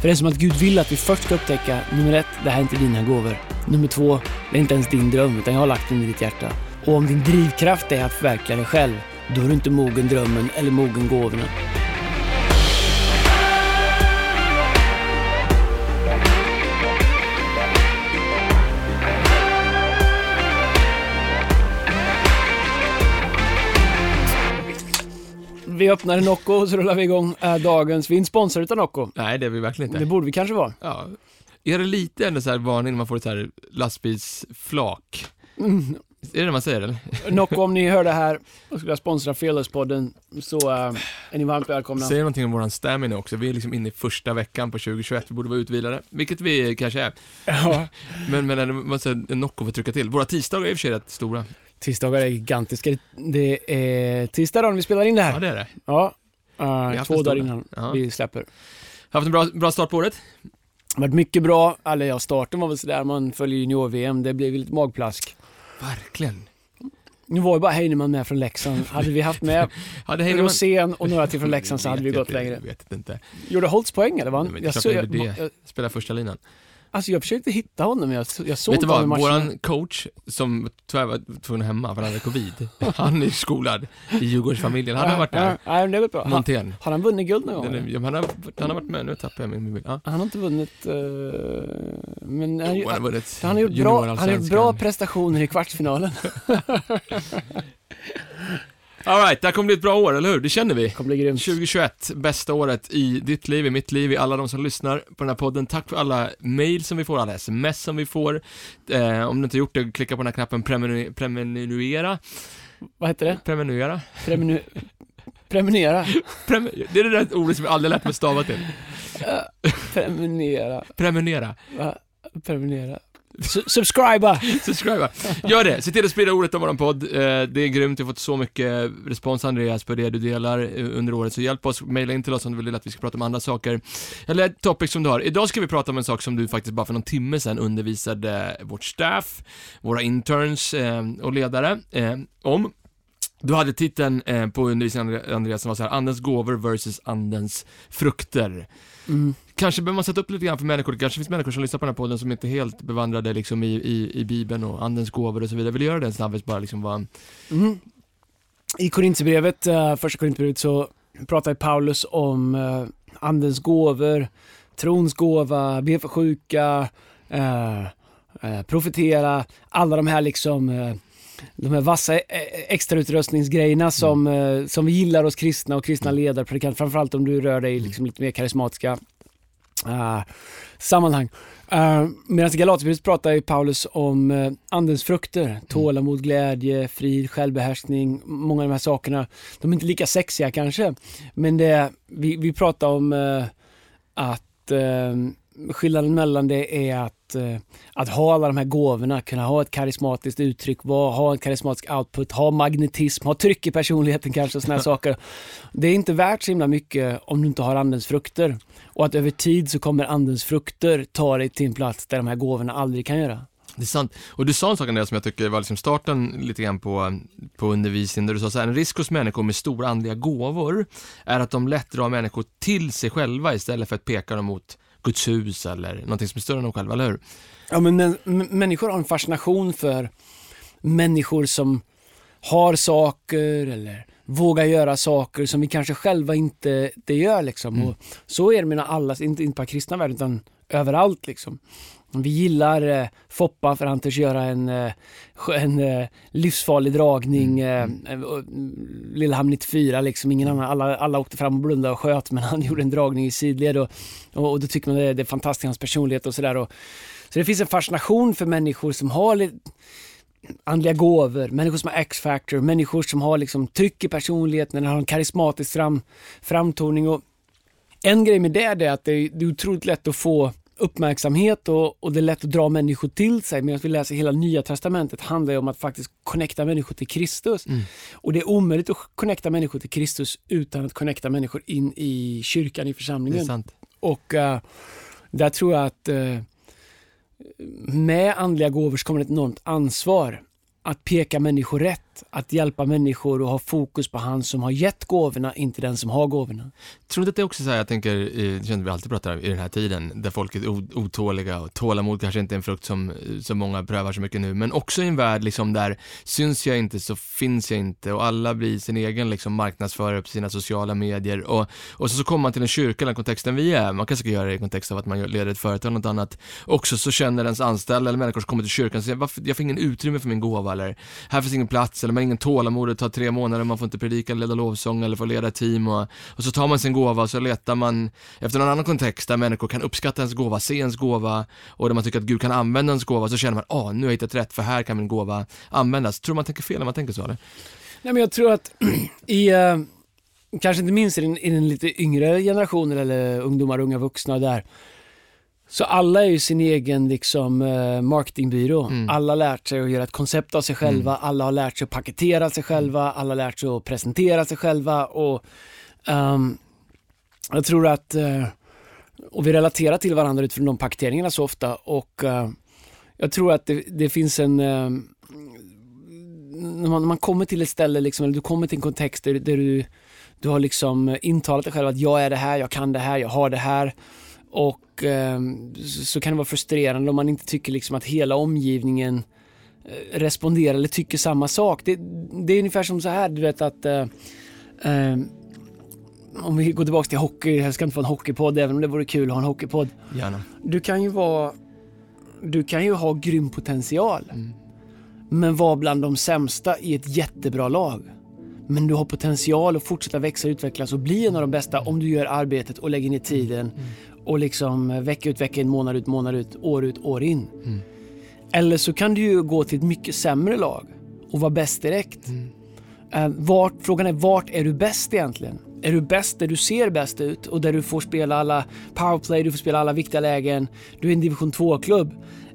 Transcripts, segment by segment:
För det är som att Gud vill att vi först ska upptäcka, nummer ett, det här är inte dina gåvor. Nummer två, det är inte ens din dröm, utan jag har lagt den i ditt hjärta. Och om din drivkraft är att förverkliga dig själv, då är du inte mogen drömmen eller mogen gåvorna. Vi öppnar Nocco och så rullar vi igång dagens. Vi är inte sponsrade utav Nocco. Nej, det är vi verkligen inte. Det borde vi kanske vara. Ja. Är det lite ändå så här varning när man får ett så här lastbilsflak? Mm. Är det det man säger eller? Nocco, om ni hör det här och skulle sponsra Fearless-podden så äh, är ni varmt välkomna. Säger någonting om våran stamina också. Vi är liksom inne i första veckan på 2021. Vi borde vara utvilade, vilket vi kanske är. Ja. Men, men måste en Nocco få trycka till. Våra tisdagar är i och för sig rätt stora. Tisdagar är gigantiska. Det är tisdag dagen vi spelar in det här. Ja, det är det. Ja, har uh, två dagar dag. innan Ja. vi släpper. Haft en bra, bra start på året. Det har varit mycket bra, eller ja, starten var väl sådär, man följer junior-VM, det blev lite magplask. Verkligen. Nu var ju bara Heinemann med från Leksand. Hade vi haft med Hade Heinemann... Rosén och några till från Leksand så hade vi gått jag längre. inte, Vet inte. Gjorde Holtz poäng eller? Var Nej, men det är Jag, så, jag, det. jag, Spela första linan. Alltså jag försökte hitta honom, men jag, jag såg Vet du inte honom vad, i matcherna. våran coach som tyvärr var tvungen hemma för han hade covid, han är skolad i Djurgårdsfamiljen, han har varit där. Ja, ja, det går bra. Han, Montén. har han vunnit guld någon gång? Eller? ja, men Han har, han har varit med, nu tappar jag min mobil. Ja. Han har inte vunnit, eh, men han, Jo, han har vunnit han har gjort bra, han har gjort bra prestationer i kvartsfinalen. All right, det här kommer bli ett bra år, eller hur? Det känner vi. Det kommer bli grymt. 2021, bästa året i ditt liv, i mitt liv, i alla de som lyssnar på den här podden. Tack för alla mail som vi får, alla sms som vi får. Eh, om du inte gjort det, klicka på den här knappen premenu- prenumerera. Vad heter det? Prenumerera. Preminu... Prenumerera. Prem det är det där ordet som jag aldrig lärt mig stava till. Prenumerera. Prenumerera. Va? Prenumerera. Subscriba! Subscriba. Gör det, se till att sprida ordet om våran podd. Eh, det är grymt, vi har fått så mycket respons Andreas på det du delar eh, under året, så hjälp oss, mejla in till oss om du vill att vi ska prata om andra saker. Eller topics som du har. Idag ska vi prata om en sak som du faktiskt bara för någon timme sedan undervisade vårt staff, våra interns eh, och ledare om. Du hade titeln eh, på undervisningen Andreas som var så här, Andens gåvor versus Andens frukter. Mm. Kanske behöver man sätta upp lite grann för människor, det kanske finns människor som lyssnar på den här podden som inte är helt bevandrade liksom i, i, i Bibeln och Andens gåvor och så vidare. Vill du göra det en snabbis bara liksom vad... Mm. I Korintierbrevet, uh, första Korintierbrevet så pratar Paulus om uh, andens gåvor, trons gåva, be för sjuka, eh, eh, profetera, alla de här liksom eh, de här vassa eh, extrautrustningsgrejerna som, eh, som vi gillar hos kristna och kristna ledare, predikanter, framförallt om du rör dig i liksom lite mer karismatiska eh, sammanhang. Uh, Medan i Galaterbrevet pratar ju Paulus om uh, andens frukter, tålamod, glädje, frid, självbehärskning, många av de här sakerna. De är inte lika sexiga kanske, men det, vi, vi pratar om uh, att uh, skillnaden mellan det är att, uh, att ha alla de här gåvorna, kunna ha ett karismatiskt uttryck, ha en karismatisk output, ha magnetism, ha tryck i personligheten kanske och såna här saker. Det är inte värt så himla mycket om du inte har andens frukter. Och att över tid så kommer andens frukter ta dig till en plats där de här gåvorna aldrig kan göra. Det är sant. Och du sa en sak Andreas som jag tycker var liksom starten lite grann på, på undervisningen, där du sa så här, en risk hos människor med stora andliga gåvor är att de lätt drar människor till sig själva istället för att peka dem mot Guds hus eller någonting som är större än dem själva, eller hur? Ja, men, men människor har en fascination för människor som har saker eller vågar göra saker som vi kanske själva inte det gör. Liksom. Mm. Och så är det med alla, inte, inte bara kristna världen utan överallt. Liksom. Vi gillar eh, Foppa för han törs göra en, eh, en eh, livsfarlig dragning. Mm. Eh, eh, Lillehamn 94, liksom. Ingen annan, alla, alla åkte fram och blundade och sköt men han gjorde en dragning i sidled och, och, och då tycker man det, det är fantastiskt, hans personlighet och sådär. Så det finns en fascination för människor som har lite andliga gåvor, människor som har X-factor, människor som har liksom tryck i personligheten, har en karismatisk fram, framtoning. Och en grej med det är att det är, det är otroligt lätt att få uppmärksamhet och, och det är lätt att dra människor till sig. Medan vi läser hela nya testamentet handlar om att faktiskt connecta människor till Kristus. Mm. Och det är omöjligt att connecta människor till Kristus utan att connecta människor in i kyrkan, i församlingen. Och eh, där tror jag att eh, med andliga gåvor så kommer det ett enormt ansvar att peka människor rätt sätt. Att hjälpa människor och ha fokus på han som har gett gåvorna, inte den som har gåvorna. Tror du inte att det är också så här, jag tänker, eh, det känner vi alltid pratar om, i den här tiden, där folk är otåliga och tålamod kanske inte är en frukt som, eh, som många prövar så mycket nu, men också i en värld liksom där syns jag inte så finns jag inte och alla blir sin egen liksom marknadsförare på sina sociala medier och, och så, så kommer man till en kyrka, den kontexten vi är, man kanske ska göra det i kontext av att man leder ett företag eller något annat, också så känner ens anställda eller människor som kommer till kyrkan så jag, varför, jag får ingen utrymme för min gåva eller här finns ingen plats eller man har ingen tålamod, det tar tre månader, man får inte predika eller leda lovsång eller få leda team och, och så tar man sin gåva och så letar man efter någon annan kontext där människor kan uppskatta ens gåva, se ens gåva och där man tycker att Gud kan använda ens gåva så känner man, ah, nu har jag hittat rätt för här kan min gåva användas. Tror man tänker fel när man tänker så eller? Nej men jag tror att i, uh, kanske inte minst i den, i den lite yngre generationen eller ungdomar, unga vuxna där, så alla är ju sin egen liksom, eh, marketingbyrå. Mm. Alla har lärt sig att göra ett koncept av sig själva, mm. alla har lärt sig att paketera sig själva, alla har lärt sig att presentera sig själva och um, jag tror att, uh, och vi relaterar till varandra utifrån de paketeringarna så ofta och uh, jag tror att det, det finns en uh, när, man, när man kommer till ett ställe, liksom, eller du kommer till en kontext där, där du, du har liksom intalat dig själv att jag är det här, jag kan det här, jag har det här och eh, så kan det vara frustrerande om man inte tycker liksom att hela omgivningen eh, responderar eller tycker samma sak. Det, det, är ungefär som så här, du vet att eh, ehm, om vi går tillbaka till hockey, det ska inte vara en hockeypodd även om det vore kul att ha en hockeypodd. Gärna. Du kan ju vara, du kan ju ha grym potential. Mm. Men vara bland de sämsta i ett jättebra lag. Men du har potential att fortsätta växa, utvecklas och bli en av de bästa om du gör arbetet och lägger ner tiden mm och liksom vecka ut, vecka in, månad ut, månad ut, år ut, år in. Mm. Eller så kan du ju gå till ett mycket sämre lag och vara bäst direkt. Mm. Uh, vart, frågan är vart är du bäst egentligen? Är du bäst där du ser bäst ut och där du får spela alla powerplay, du får spela alla viktiga lägen, du är en division 2-klubb?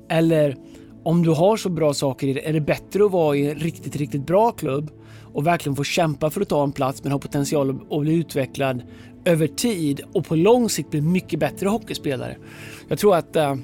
Eller om du har så bra saker i det, är det bättre att vara i en riktigt, riktigt bra klubb och verkligen få kämpa för att ta en plats men ha potential att bli utvecklad över tid och på lång sikt bli mycket bättre hockeyspelare. Jag tror att äh,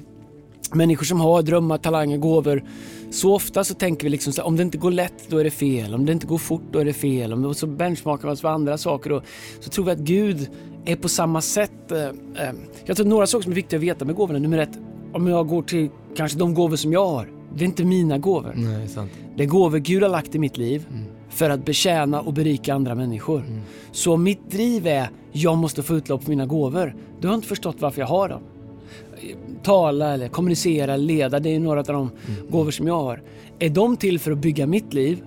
människor som har drömmar, talanger, gåvor så ofta så tänker vi liksom så här, om det inte går lätt då är det fel, om det inte går fort då är det fel, om det, så benchmarkar man oss för andra saker och så tror vi att Gud är på samma sätt. Äh, äh, jag tror att några saker som är viktiga att veta med gåvorna, nummer ett, om jag går till kanske de gåvor som jag har, det är inte mina gåvor. Nej, sant. Det är gåvor Gud har lagt i mitt liv. Mm för att betjäna och berika andra människor. Mm. Så mitt driv är jag måste få utlopp för mina gåvor, då har inte förstått varför jag har dem. Tala eller kommunicera, leda, det är några av de mm. gåvor som jag har. Är de till för att bygga mitt liv?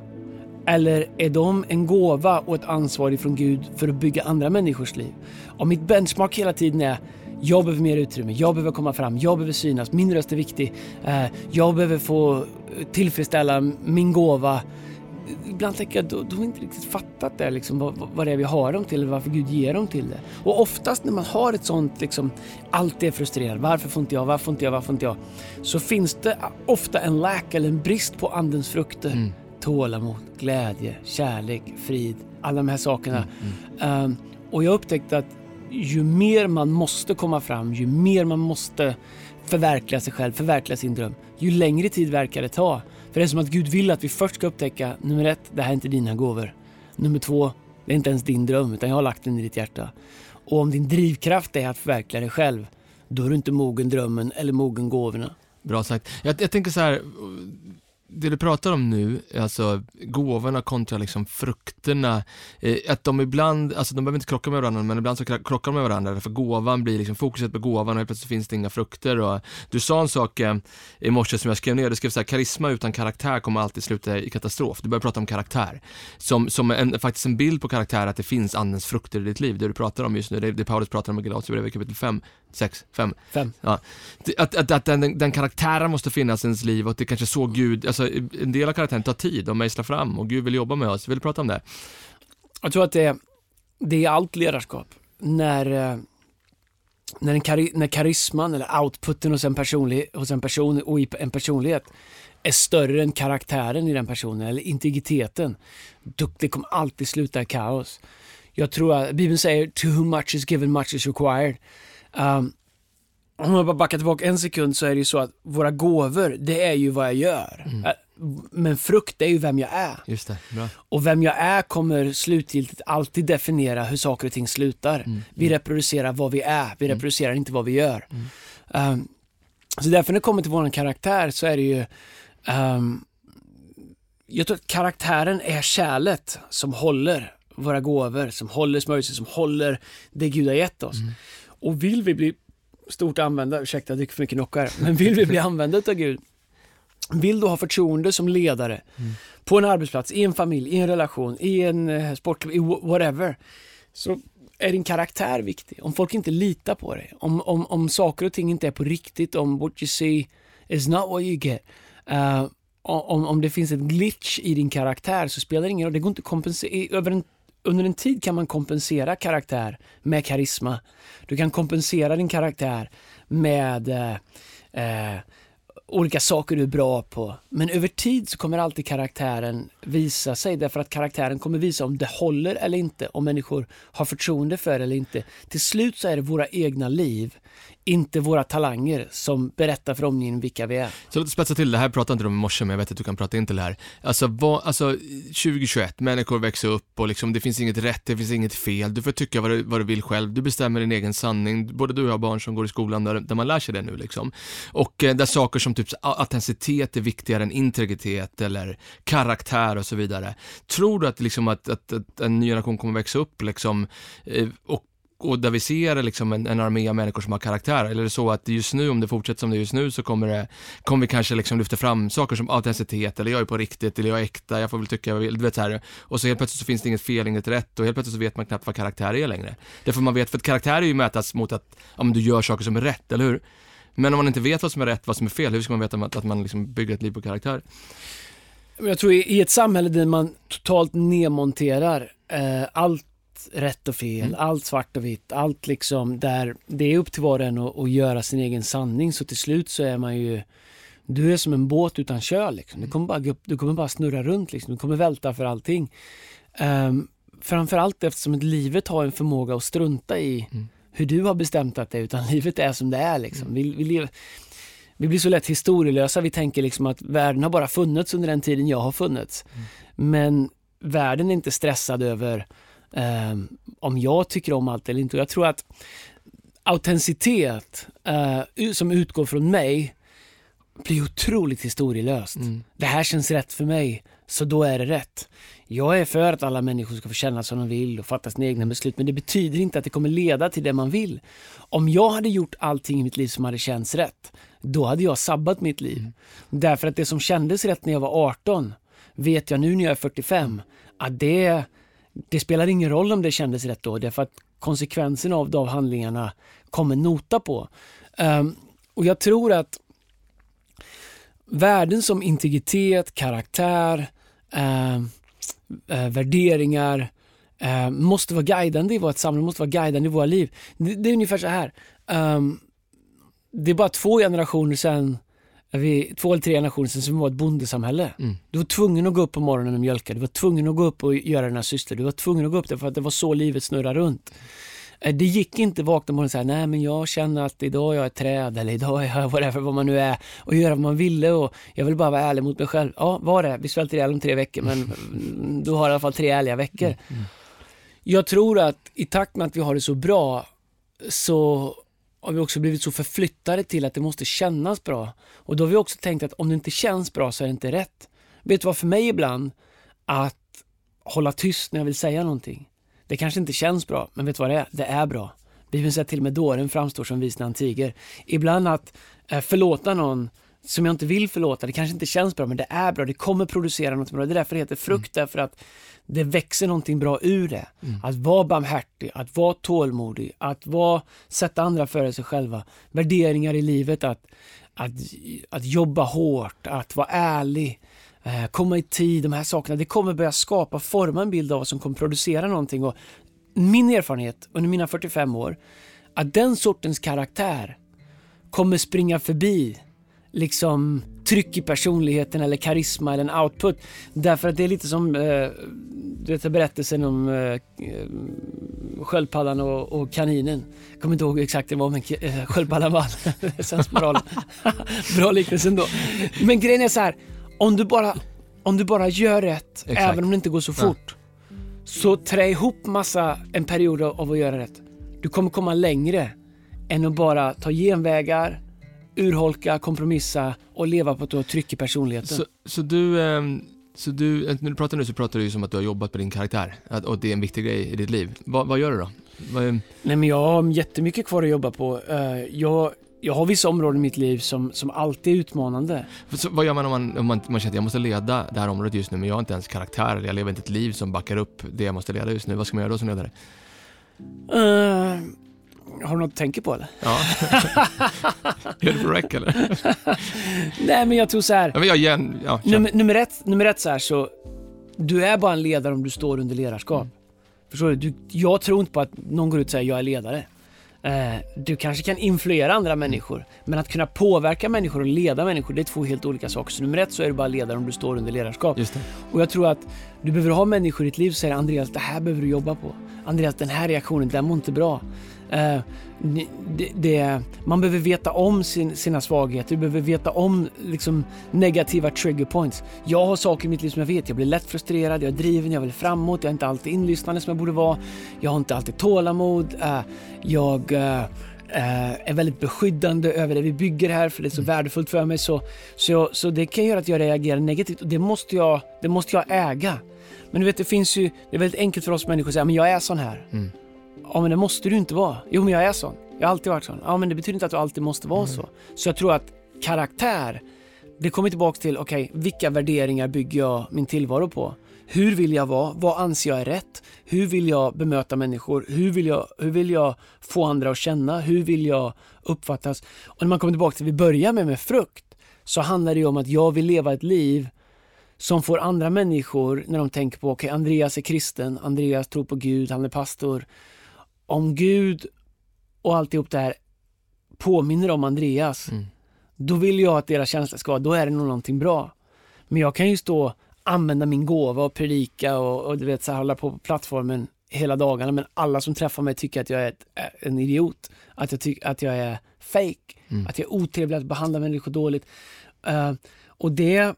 Eller är de en gåva och ett ansvar ifrån Gud för att bygga andra människors liv? Om mitt benchmark hela tiden är jag behöver mer utrymme, jag behöver komma fram, jag behöver synas, min röst är viktig, eh, jag behöver få tillfredsställa min gåva ibland tänker jag, då, då har inte riktigt fattat det, liksom, vad, vad det är vi har dem till eller varför Gud ger dem till det. Och oftast när man har ett sånt, liksom, alltid är frustrerad, varför får inte jag, varför får inte jag, varför får inte jag? Så finns det ofta en lack eller en brist på andens frukter. Mm. Tålamod, glädje, kärlek, frid, alla de här sakerna. Mm. Mm. Um, och jag upptäckte att ju mer man måste komma fram, ju mer man måste förverkliga sig själv, förverkliga sin dröm, ju längre tid verkar det ta. För det är som att Gud vill att vi först ska upptäcka, nummer ett, det här är inte dina gåvor. Nummer två, det är inte ens din dröm, utan jag har lagt den i ditt hjärta. Och om din drivkraft är att förverkliga dig själv, då är du inte mogen drömmen eller mogen gåvorna. Bra sagt. Jag, jag tänker så här, det du pratar om nu, alltså gåvorna kontra liksom frukterna, eh, att de ibland, alltså de behöver inte krocka med varandra, men ibland så krockar de med varandra, för gåvan blir liksom fokuset på gåvan och helt plötsligt finns det inga frukter och du sa en sak eh, i morse som jag skrev ner, du skrev så här, karisma utan karaktär kommer alltid sluta i katastrof. Du börjar prata om karaktär, som, som en, faktiskt en bild på karaktär, att det finns andens frukter i ditt liv, det du pratar om just nu, det, det Paulus pratar om i Galaterbrevet kapitel 5, 6, 5. 5. Ja. Att, att, att den, den karaktären måste finnas i ens liv och att det kanske så Gud, alltså en del av karaktären tar tid att mejsla fram och Gud vill jobba med oss. Vill du prata om det? Jag tror att det är, det är allt ledarskap. När, eh, när, en kari, när karisman eller outputen hos en, personlig, hos en person och i en personlighet är större än karaktären i den personen eller integriteten. Det kommer alltid sluta i kaos. Jag tror att Bibeln säger to whom much is given much is required. Um, om jag bara backar tillbaka en sekund så är det ju så att våra gåvor, det är ju vad jag gör. Mm. Men frukt är ju vem jag är. Just det, bra. Och vem jag är kommer slutgiltigt alltid definiera hur saker och ting slutar. Mm. Vi reproducerar vad vi är, vi Mm. reproducerar inte vad vi gör. Mm. Um, så därför när det kommer till vår karaktär så är det ju um, Jag tror att karaktären är kärlet som håller våra gåvor, som håller smörjelsen, som håller det Gud har gett oss. Och vill vi bli stort använda, ursäkta jag dricker för mycket knockar, men vill vi bli använda av Gud, vill du ha förtroende som ledare Mm. på en arbetsplats, i en familj, i en relation, i en eh, sportklubb, i wh- whatever, så är din karaktär viktig. Om folk inte litar på dig, om, om, om saker och ting inte är på riktigt, om what you see is not what you get, eh, om, om det finns ett glitch i din karaktär så spelar det ingen roll. Det går inte att kompensera. Över en, under en tid kan man kompensera karaktär med karisma. Du kan kompensera din karaktär med eh, eh, olika saker du är bra på. Men över tid så kommer alltid karaktären visa sig därför att karaktären kommer visa om det håller eller inte, om människor har förtroende för det eller inte. Till slut så är det våra egna liv, inte våra talanger, som berättar för omgivningen vilka vi är. Så låt oss spetsa till det här, pratade inte du om i morse, men jag vet att du kan prata in till det här. Alltså, vad, alltså 2021, människor växer upp och liksom, det finns inget rätt, det finns inget fel, du får tycka vad du, vad du vill själv, du bestämmer din egen sanning, både du och jag har barn som går i skolan där, där man lär sig det nu liksom. Och eh, där saker som typ autenticitet är viktigare än integritet eller karaktär och så vidare. Tror du att, liksom, att, att, att en ny generation kommer växa upp liksom, eh, och och där vi ser liksom en, en armé av människor som har karaktär, eller är det så att just nu, om det fortsätter som det är just nu, så kommer, det, kommer vi kanske liksom lyfta fram saker som autenticitet, eller jag är på riktigt, eller jag är äkta, jag får väl tycka jag vill, du vet så här. Och så helt plötsligt så finns det inget fel, inget rätt, och helt plötsligt så vet man knappt vad karaktär är längre. Därför man vet, för att karaktär är ju mätas mot att, om du gör saker som är rätt, eller hur? Men om man inte vet vad som är rätt, vad som är fel, hur ska man veta att, att man liksom bygger ett liv på karaktär? Jag tror i, i ett samhälle där man totalt nedmonterar eh, allt rätt och fel, Mm. allt svart och vitt, allt liksom där det är upp till var och en att, att göra sin egen sanning så till slut så är man ju du är som en båt utan köl liksom. Du kommer bara, du kommer bara snurra runt liksom. Du kommer välta för allting. Um, framförallt eftersom att livet har en förmåga att strunta i Mm. hur du har bestämt att det är, utan livet är som det är liksom. Vi, vi, lever, vi blir så lätt historielösa. Vi tänker liksom att världen har bara funnits under den tiden jag har funnits. Men världen är inte stressad över ehm, om jag tycker om allt eller inte. Och Jag tror att autenticitet eh, som utgår från mig blir otroligt historielöst. Mm. Det här känns rätt för mig, så då är det rätt. Jag är för att alla människor ska få känna som de vill och fatta sina egna beslut, men det betyder inte att det kommer leda till det man vill. Om jag hade gjort allting i mitt liv som hade känts rätt, då hade jag sabbat mitt liv. Därför att det som kändes rätt när jag var 18, vet jag nu när jag är 45, att det, det spelar ingen roll om det kändes rätt då, därför att konsekvenserna av de handlingarna kommer nota på. Um, och jag tror att värden som integritet, karaktär, eh, eh, värderingar eh, måste vara guidande i vårt samhälle, måste vara guidande i våra liv. Det, det är ungefär så här. Um, det är bara två generationer sedan, vi, två eller tre generationer sedan som var ett bondesamhälle. Mm. Du var tvungen att gå upp på morgonen och mjölka, du var tvungen att gå upp och göra dina sysslor, du var tvungen att gå upp därför att det var så livet snurrade runt. Eh, Det gick inte att vakna på morgonen och säga, nej men jag känner att idag är jag ett träd eller idag är jag whatever, vad man nu är och göra vad man ville och jag vill bara vara ärlig mot mig själv. Ja, var det. Vi svälter ihjäl om tre veckor men mm, du har i alla fall tre ärliga veckor. Jag tror att i takt med att vi har det så bra så har vi också blivit så förflyttade till att det måste kännas bra. Och då har vi också tänkt att om det inte känns bra så är det inte rätt. Vet du vad för mig ibland? Att hålla tyst när jag vill säga någonting. Det kanske inte känns bra, men vet du vad det är? Det är bra. Bibeln säger till och med dåren framstår som vis när han tiger. Ibland att eh, förlåta någon som jag inte vill förlåta, det kanske inte känns bra, men det är bra, det kommer producera något bra. Det är därför det heter frukt, därför att det växer någonting bra ur det. Att vara barmhärtig, att vara tålmodig, att vara, sätta andra före sig själva. Värderingar i livet, att, att, att jobba hårt, att vara ärlig, eh, komma i tid, de här sakerna. Det kommer börja skapa, forma en bild av vad som kommer producera någonting. Och min erfarenhet under mina 45 år, att den sortens karaktär kommer springa förbi liksom tryck i personligheten eller karisma eller en output. Därför att det är lite som eh, du vet berättelsen om eh, eh, sköldpaddan och, och kaninen. Jag kommer inte ihåg exakt det var men eh, sköldpaddan vann. Bra liknelse ändå. Men grejen är så här. Om du bara, om du bara gör rätt, Exakt. även om det inte går så Ja. fort. Så trä ihop massa, en period av av att göra rätt. Du kommer komma längre än att bara ta genvägar, urholka, kompromissa och leva på att du har tryck i personligheten. Så, så du, ehm, så du, eh, när du pratar nu så pratar du ju som att du har jobbat på din karaktär, att, och det är en viktig grej i ditt liv. Vad, vad gör du då? Vad, är- Nej men jag har jättemycket kvar att jobba på. Eh, jag, jag har vissa områden i mitt liv som, som alltid är utmanande. så, vad gör man om man, om man, man känner att jag måste leda det här området just nu, men jag har inte ens karaktär, eller jag lever inte ett liv som backar upp det jag måste leda just nu. Vad ska man göra då som ledare? Eh, har du något att tänka på eller? Ja. är det på rec eller? Nej men jag tror så här. Ja, men jag igen, ja. Nummer, nummer, ett, nummer ett så här så, du är bara en ledare om du står under ledarskap. Mm. Förstår du? du? Jag tror inte på att någon går ut och säger jag är ledare. Eh, du kanske kan influera andra människor, men att kunna påverka människor och leda människor, det är två helt olika saker. Så nummer ett så är du bara ledare om du står under ledarskap. Och jag tror att du behöver ha människor i ditt liv som säger Andreas, det här behöver du jobba på. Andreas, den här reaktionen, den mår inte bra. Eh, det, det, man behöver veta om sin, sina svagheter, du behöver veta om liksom, negativa trigger points. Jag har saker i mitt liv som jag vet, jag blir lätt frustrerad, jag är driven, jag vill framåt, jag är inte alltid inlyssnande som jag borde vara. Jag har inte alltid tålamod, eh, jag eh, eh, är väldigt beskyddande över det vi bygger här för det är så värdefullt för mig. Så, så, så det kan göra att jag reagerar negativt och det måste jag, det måste jag äga. Men du vet, det finns ju, det är väldigt enkelt för oss människor att säga, men jag är sån här. Mm. Ja, men det måste du inte vara. Jo, men jag är sån. Jag har alltid varit sån. Ja, men det betyder inte att du alltid måste vara så. Så jag tror att karaktär, det kommer tillbaka till, okej, vilka värderingar bygger jag min tillvaro på? Hur vill jag vara? Vad anser jag är rätt? Hur vill jag bemöta människor? Hur vill jag, hur vill jag få andra att känna? Hur vill jag uppfattas? Och när man kommer tillbaka till det vi börjar med, med frukt, så handlar det ju om att jag vill leva ett liv som får andra människor, när de tänker på, okej, Andreas är kristen, Andreas tror på Gud, han är pastor. Om Gud och alltihop det här påminner om Andreas, Mm. då vill jag att deras känsla ska vara, då är det nog någonting bra. Men jag kan ju stå, använda min gåva och predika och, och du vet, så här, hålla på på plattformen hela dagarna, men alla som träffar mig tycker att jag är ett, en idiot. Att jag tycker att jag är fake, Mm. att jag är otrevlig, att behandla människor dåligt. Eh, och det,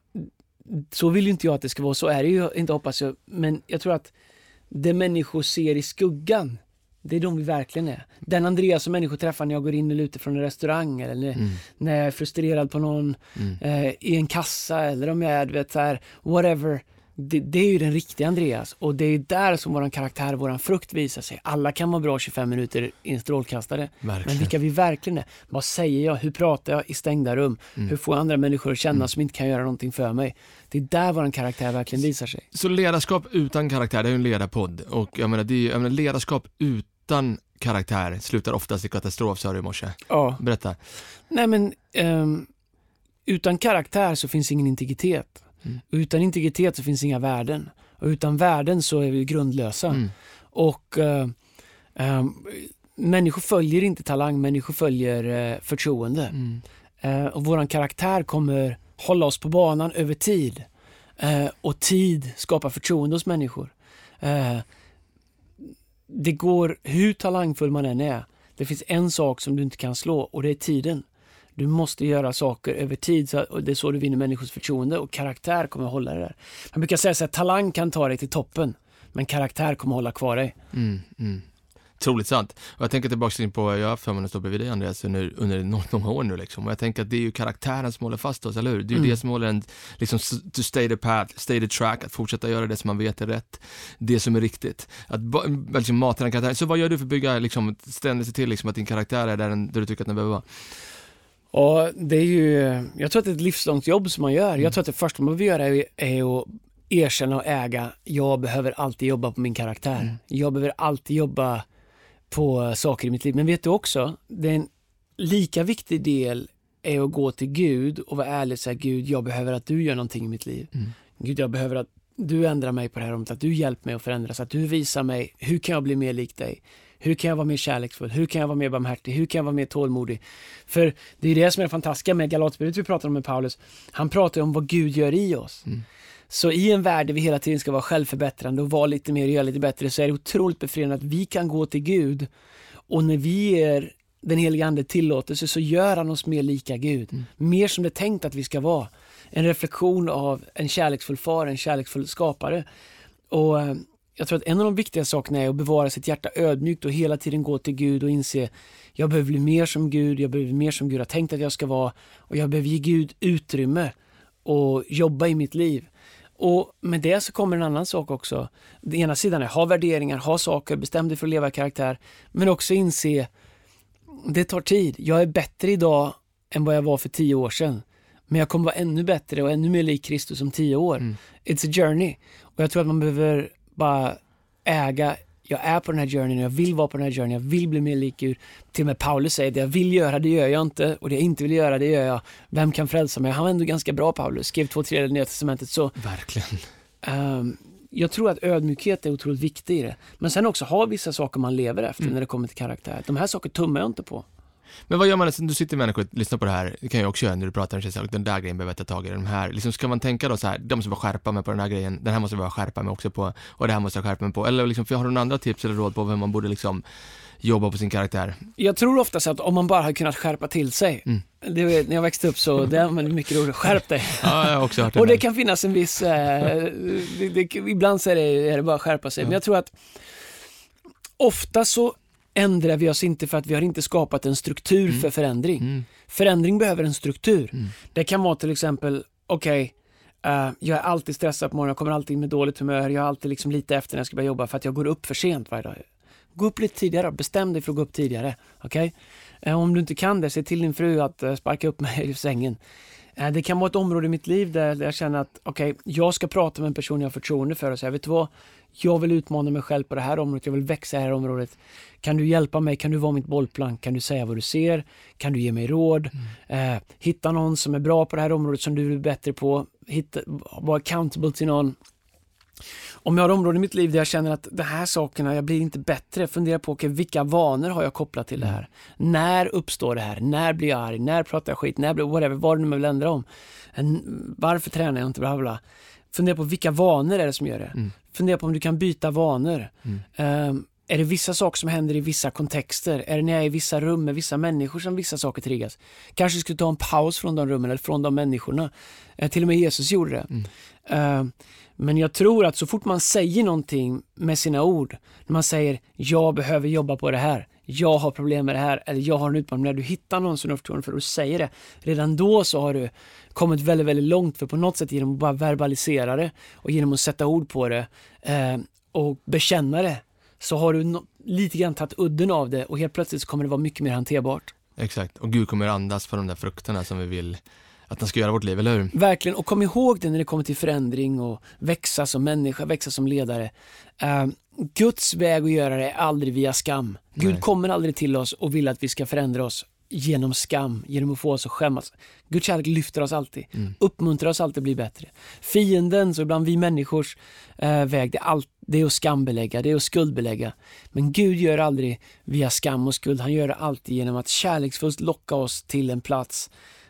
så vill ju inte jag att det ska vara, så är det ju inte hoppas jag. Men jag tror att det människor ser i skuggan, det är de vi verkligen är. Den Andreas som människor träffar när jag går in eller ute från en restaurang eller Mm. när jag är frustrerad på någon Mm. eh, i en kassa eller om jag är, du vet så här, whatever. Det, det är ju den riktiga Andreas och det är där som våran karaktär, våran frukt visar sig. Alla kan vara bra 25 minuter i en strålkastare. Men Verkligen. vilka vi verkligen är. Vad säger jag? Hur pratar jag i stängda rum? Mm. Hur får jag andra människor att känna Mm. som inte kan göra någonting för mig? Det är där våran karaktär verkligen visar sig. Så ledarskap utan karaktär, det är ju en ledarpodd. Och jag menar, det är, jag menar ledarskap utan karaktär slutar oftast i katastrof, sa du i morse. Ja. Berätta. Nej men, ehm, utan karaktär så finns ingen integritet. Mm. Utan integritet så finns inga värden. Och utan värden så är vi grundlösa. Mm. Och eh, ehm, människor följer inte talang, människor följer eh, förtroende. Mm. Eh, och våran karaktär kommer hålla oss på banan över tid. Och tid skapar förtroende hos människor. Det går, hur talangfull man än är, det finns en sak som du inte kan slå och det är tiden. Du måste göra saker över tid så, och det är så du vinner människors förtroende och karaktär kommer att hålla det där. Man brukar säga så talang kan ta dig till toppen, men karaktär kommer att hålla kvar dig. Mm, mm. Otroligt sant. Och jag tänker tillbaka in på, jag har haft förmånen att stå bredvid dig Andreas under, under nå- några år nu liksom. Och jag tänker att det är ju karaktären som håller fast oss, eller hur? Det är ju Mm. det som håller en, liksom, to stay the path, stay the track, att fortsätta göra det som man vet är rätt. Det som är riktigt. Att liksom, mata den karaktären. Så vad gör du för att bygga, liksom, ständigt se till liksom, att din karaktär är där, den, där du tycker att den behöver vara? Och det är ju, jag tror att det är ett livslångt jobb som man gör. Mm. Jag tror att det första man behöver göra är, är att erkänna och äga, jag behöver alltid jobba på min karaktär. Mm. Jag behöver alltid jobba på saker i mitt liv. Men vet du också, det är en lika viktig del är att gå till Gud och vara ärlig och säga Gud, jag behöver att du gör någonting i mitt liv. Mm. Gud, jag behöver att du ändrar mig på det här området, att du hjälper mig att förändras, att du visar mig, hur kan jag bli mer lik dig? Hur kan jag vara mer kärleksfull? Hur kan jag vara mer barmhärtig? Hur kan jag vara mer tålmodig? För det är det som är det fantastiska med Galaterbrevet vi pratar om med Paulus. Han pratar om vad Gud gör i oss. Mm. Så i en värld där vi hela tiden ska vara självförbättrande och vara lite mer och göra lite bättre så är det otroligt befriande att vi kan gå till Gud och när vi ger den helige Ande tillåtelse så gör han oss mer lika Gud. Mm. Mer som det är tänkt att vi ska vara. en reflektion av en kärleksfull far, en kärleksfull skapare. Och eh, jag tror att en av de viktiga sakerna är att bevara sitt hjärta ödmjukt och hela tiden gå till Gud och inse jag behöver bli mer som Gud, jag behöver bli mer som Gud har tänkt att jag ska vara och jag behöver ge Gud utrymme och jobba i mitt liv. Och med det så kommer en annan sak också. Den ena sidan är ha värderingar, ha saker, bestäm dig för att leva i karaktär. Men också inse, det tar tid. Jag är bättre idag än vad jag var för tio år sedan. Men jag kommer vara ännu bättre och ännu mer lik Kristus om tio år. Mm. It's a journey. Och jag tror att man behöver bara äga, jag är på den här journeyn, jag vill vara på den här journeyn, jag vill bli mer lik Gud. Till och med Paulus säger, det jag vill göra, det gör jag inte. Och det jag inte vill göra, det gör jag. Vem kan frälsa mig? Han var ändå ganska bra Paulus, skrev två tredjedelar Nya Testamentet. Så Verkligen. Ehm, jag tror att ödmjukhet är otroligt viktig i det. Men sen också ha vissa saker man lever efter Mm. när det kommer till karaktär. De här sakerna tummar jag inte på. Men vad gör man, du sitter människor och lyssnar på det här, det kan jag också göra när du pratar, så här, den där grejen behöver jag ta tag i, de här, liksom ska man tänka då så här, de måste bara skärpa mig på den här grejen, den här måste jag bara skärpa mig också på, och det här måste jag skärpa mig på, eller liksom, för har du några andra tips eller råd på hur man borde liksom jobba på sin karaktär? Jag tror oftast att om man bara hade kunnat skärpa till sig. Mm. Det, var- när jag växte upp så det använde jag mycket roligt. Skärp dig. Ja, jag har också hört det. Och det kan finnas en viss, eh, det, det, ibland så är det, är det bara skärpa sig. Ja. Men jag tror att ofta så ändrar vi oss inte för att vi har inte skapat en struktur Mm. för förändring. Mm, Förändring behöver en struktur. mm, Det kan vara till exempel, okej, eh, jag är alltid stressad på morgonen, jag kommer alltid med dåligt humör, jag är alltid liksom lite efter när jag ska börja jobba för att jag går upp för sent varje dag. Gå upp lite tidigare, bestäm dig för att gå upp tidigare. Okej? Eh, om du inte kan det, se till din fru att eh, sparka upp mig ur sängen. Eh, det kan vara ett område i mitt liv där, jag känner att okej, jag ska prata med en person jag har förtroende för och säga, vet du vad? Jag vill utmana mig själv på det här området, jag vill växa i det här området. Kan du hjälpa mig? Kan du vara mitt bollplank? Kan du säga vad du ser? Kan du ge mig råd? Eh, hitta någon som är bra på det här området som du vill bli bättre på. Hitta, vara accountable till någon. Om jag har områden i mitt liv där jag känner att de här sakerna, jag blir inte bättre, fundera på okay, vilka vanor har jag kopplat till det här? När uppstår det här? När blir jag arg? När pratar jag skit? När blir whatever, vad det nu vill ändra om? Varför tränar jag inte? Bla, bla. Fundera på vilka vanor är det som gör det? Mm. Fundera på om du kan byta vanor. Mm. Ehm, är det vissa saker som händer i vissa kontexter? Är det när jag är i vissa rum med vissa människor som vissa saker triggas? Kanske skulle ta en paus från de rummen eller från de människorna. Eh, till och med Jesus gjorde det. Mm. Ehm, men jag tror att så fort man säger någonting med sina ord, när man säger jag behöver jobba på det här, jag har problem med det här, eller jag har en utmaning, när du hittar någon som du har förtroende för och säger det, redan då så har du kommit väldigt, väldigt långt, för på något sätt genom att bara verbalisera det och genom att sätta ord på det eh, och bekänna det, så har du no- lite grann tagit udden av det och helt plötsligt så kommer det vara mycket mer hanterbart. Exakt, och Gud kommer andas på de där frukterna som vi vill att han ska göra vårt liv, eller hur? Verkligen, och kom ihåg det när det kommer till förändring och växa som människa, växa som ledare. Eh, Guds väg att göra det är aldrig via skam. Gud Nej. kommer aldrig till oss och vill att vi ska förändra oss genom skam, genom att få oss att skämmas. Guds kärlek lyfter oss alltid, Mm. uppmuntrar oss alltid att bli bättre. Fiendens och ibland vi människors eh, väg, det är, allt, det är att skambelägga, det är att skuldbelägga. Men Gud gör aldrig via skam och skuld, han gör det alltid genom att kärleksfullt locka oss till en plats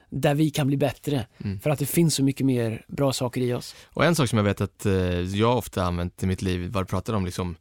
där vi kan bli bättre. Mm. För att det finns så mycket mer bra saker i oss. Och en sak som jag vet att eh, jag ofta använt i mitt liv, vad du pratar om liksom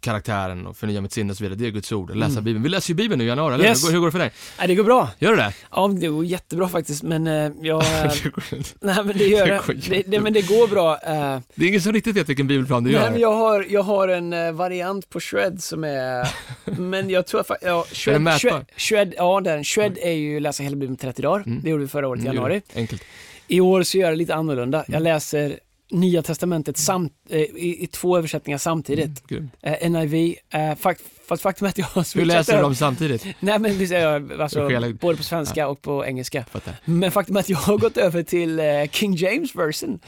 karaktären och förnya mitt sinne och så vidare, det är Guds ord, läsa Mm. Bibeln. Vi läser ju Bibeln nu i januari, eller Yes. hur? Går det för dig? Nej, det går bra. Gör du det? Ja, det går jättebra faktiskt, men eh, jag... Det nej, men det gör Det det. det, det. Men det går bra. eh, det är ingen som riktigt vet vilken bibelplan du nej, gör. men jag, har, jag har en eh, variant på Shred som är... men jag tror att... Ja, Är Shred, den mätbar? Shred, Shred, ja, den. Shred är ju läsa hela Bibeln på 30 dagar. Mm. Det gjorde vi förra året i Mm, januari. Enkelt. I år så gör jag det lite annorlunda. Jag Mm. läser Nya Testamentet samt, eh, i, i två översättningar samtidigt. Grymt. Eh, NIV, eh, fakt, fast faktum är att jag har switchat läser du över- dem samtidigt? Nej men alltså, både på svenska och på engelska. Fattar. Men faktum är att jag har gått över till eh, King James version.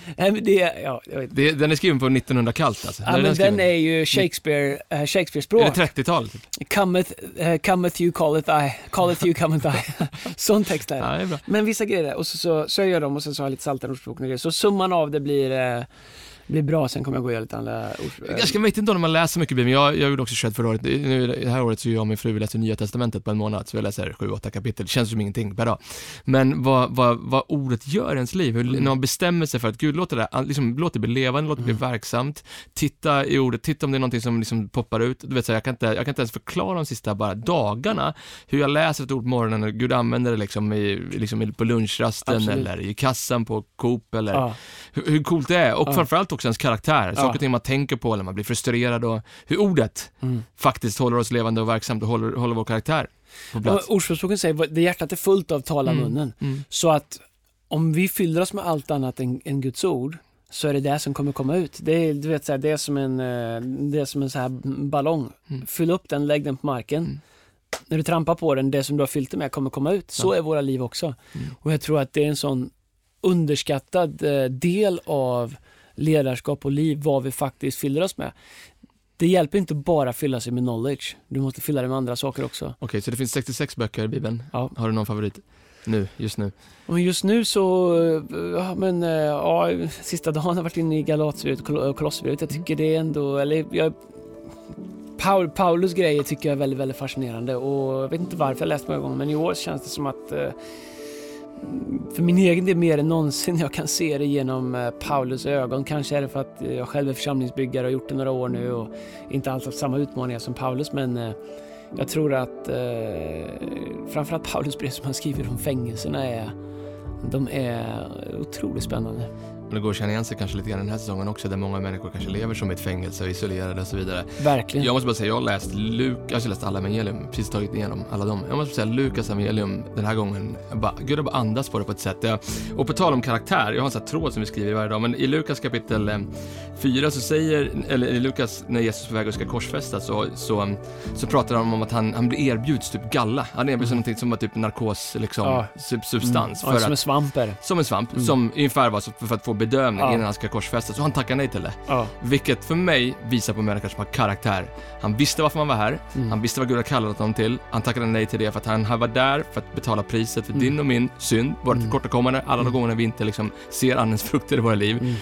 Det, ja. Det, den är skriven på 1900-kallt alltså? Ja, är men skriven? den är ju Shakespeare, eh, Är Shakespeare-språk. det 30-tal? Typ? Cometh, eh, cometh you, calleth I, calleth you, cometh I. Sån text är det. Ja, det är bra. Men vissa grejer, och så, så, så gör jag dem och sen så har jag lite saltarordsspråk och grejer. Så summan av det blir eh, blir bra, sen kommer jag gå och göra lite andra ord. Jag ska- vet inte om man läser mycket Bibeln, jag, jag gjorde också Shed förra året. Nu det här året så jag och min fru läser Nya Testamentet på en månad, så jag läser 7-8 kapitel, det känns som ingenting per dag. Men vad, vad, vad ordet gör i ens liv, hur, när man bestämmer sig för att Gud låter det, liksom, låt det bli levande, låt det bli verksamt, titta i ordet, titta om det är någonting som liksom poppar ut. Du vet, så jag, kan inte, jag kan inte ens förklara de sista bara dagarna, hur jag läser ett ord på morgonen och Gud använder det liksom, i, liksom på lunchrasten Absolut. eller i kassan på Coop eller Ja, hur, hur coolt det är och Ja. framförallt också ens karaktär, saker och ting man tänker på eller man blir frustrerad och hur ordet mm. faktiskt håller oss levande och verksamt och håller, håller vår karaktär på plats. Ordspråksboken säger det hjärtat är fullt av talar Mm. munnen. Mm. Så att om vi fyller oss med allt annat än, än Guds ord så är det det som kommer komma ut. Det är, du vet, så här, det är som en, eh, det är som en så här ballong. Mm. Fyll upp den, lägg den på marken. Mm. När du trampar på den, det som du har fyllt det med kommer komma ut. Så Ja. är våra liv också. Mm. Och jag tror att det är en sån underskattad eh, del av ledarskap och liv, vad vi faktiskt fyller oss med. Det hjälper inte bara att fylla sig med knowledge. Du måste fylla det med andra saker också. Okej, så det finns 66 böcker i Bibeln. Ja. Har du någon favorit? Nu, just nu. Men just nu så, eh, ja men eh, ja, sista dagen har jag varit inne i Galaterbrevet och Kol- Kolosserbrevet. Jag tycker det är ändå, eller jag, Paul, Paulus grejer tycker jag är väldigt, väldigt fascinerande och jag vet inte varför jag läst många gånger men i år känns det som att eh, för min egen del mer än någonsin jag kan se det genom eh, Paulus ögon. Kanske är det för att eh, jag själv är församlingsbyggare och har gjort det några år nu och inte alls haft samma utmaningar som Paulus men eh, jag tror att eh, framförallt Paulus brev som han skriver om fängelserna är de är otroligt spännande. Och det går att känna igen sig kanske lite grann den här säsongen också, där många människor kanske lever som i ett fängelse och isolerade och så vidare. Verkligen. Jag måste bara säga, jag har läst Lukas, jag har läst alla evangelium, precis tagit igenom alla dem. Jag måste säga Lukas evangelium den här gången, jag bara, Gud har bara andats på det på ett sätt. Jag, och på tal om karaktär, jag har en sån här tråd som vi skriver varje dag, men i Lukas kapitel 4 så säger, eller i Lukas när Jesus är på väg och ska korsfästas så, så, så pratar de om att han, han blir erbjuds typ galla. Han erbjuds någonting som var typ narkos, liksom, Ja. sub, substans. Ja, för som att, en svamp är det. som en svamp, Mm. som ungefär var för att få bedövning Ja. innan han ska korsfästas. Och han tackar nej till det. Ja. Vilket för mig visar på människor som har karaktär. Han visste varför han var här, Mm. han visste vad Gud har kallat honom till. Han tackade nej till det för att han, var där för att betala priset för Mm. din och min synd, våra Mm. tillkortakommanden, alla de Mm. gånger vi inte liksom ser andens frukter i våra liv. Mm.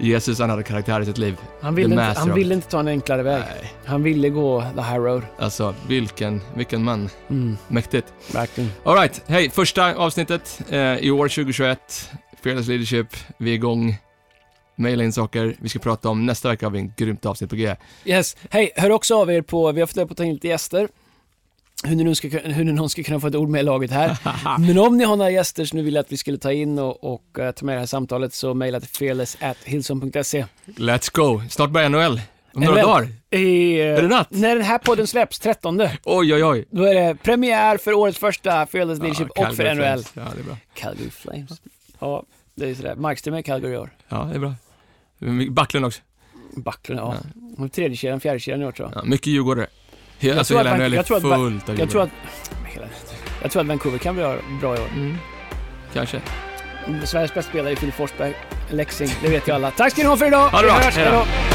Jesus, han hade karaktär i sitt liv. Han, ville inte, han ville inte ta en enklare väg. Nej, Han ville gå the high road. alltså vilken, vilken man. Mm. Mäktigt. Verkligen. Alright, hej, första avsnittet eh, i år 2021. Fearless Leadership, vi är igång. Maila in saker, vi ska prata om, nästa vecka har vi en grymt avsnitt på G. Yes. Hej, hör också av er på, vi har funderat på att ta in lite gäster. Hur ni, nu ska, hur ni någon ska kunna få ett ord med i laget här. Men om ni har några gäster som ni vill att vi skulle ta in och, och eh, ta med i det här samtalet så mejla till fearless.hillson.se. Let's go! Snart börjar NHL. Om några dagar. I, eh, Är det natt? När den här podden släpps, 13, Oj, oj, oj. då är det premiär för årets första Fearless Leadership Ja, och för NHL. Ja, det är bra. Calgary Flames. Ja, det är sådär. Markström är Calgary i år. Ja, det är bra. Backlund också. Backlund, ja. Och Tredje kedjan, fjärde kedjan i år tror jag. Ja, mycket djurgårdare. He- Jag alltså hela NHL är jag tror att- fullt av Jag tror djurgårdare. att... Jag tror att Vancouver kan bli bra i år. Mm. Kanske. Sveriges bästa spelare är Filip Forsberg. Leksing, det vet ju alla. Tack ska ni ha för idag! Ha det bra. Hej då.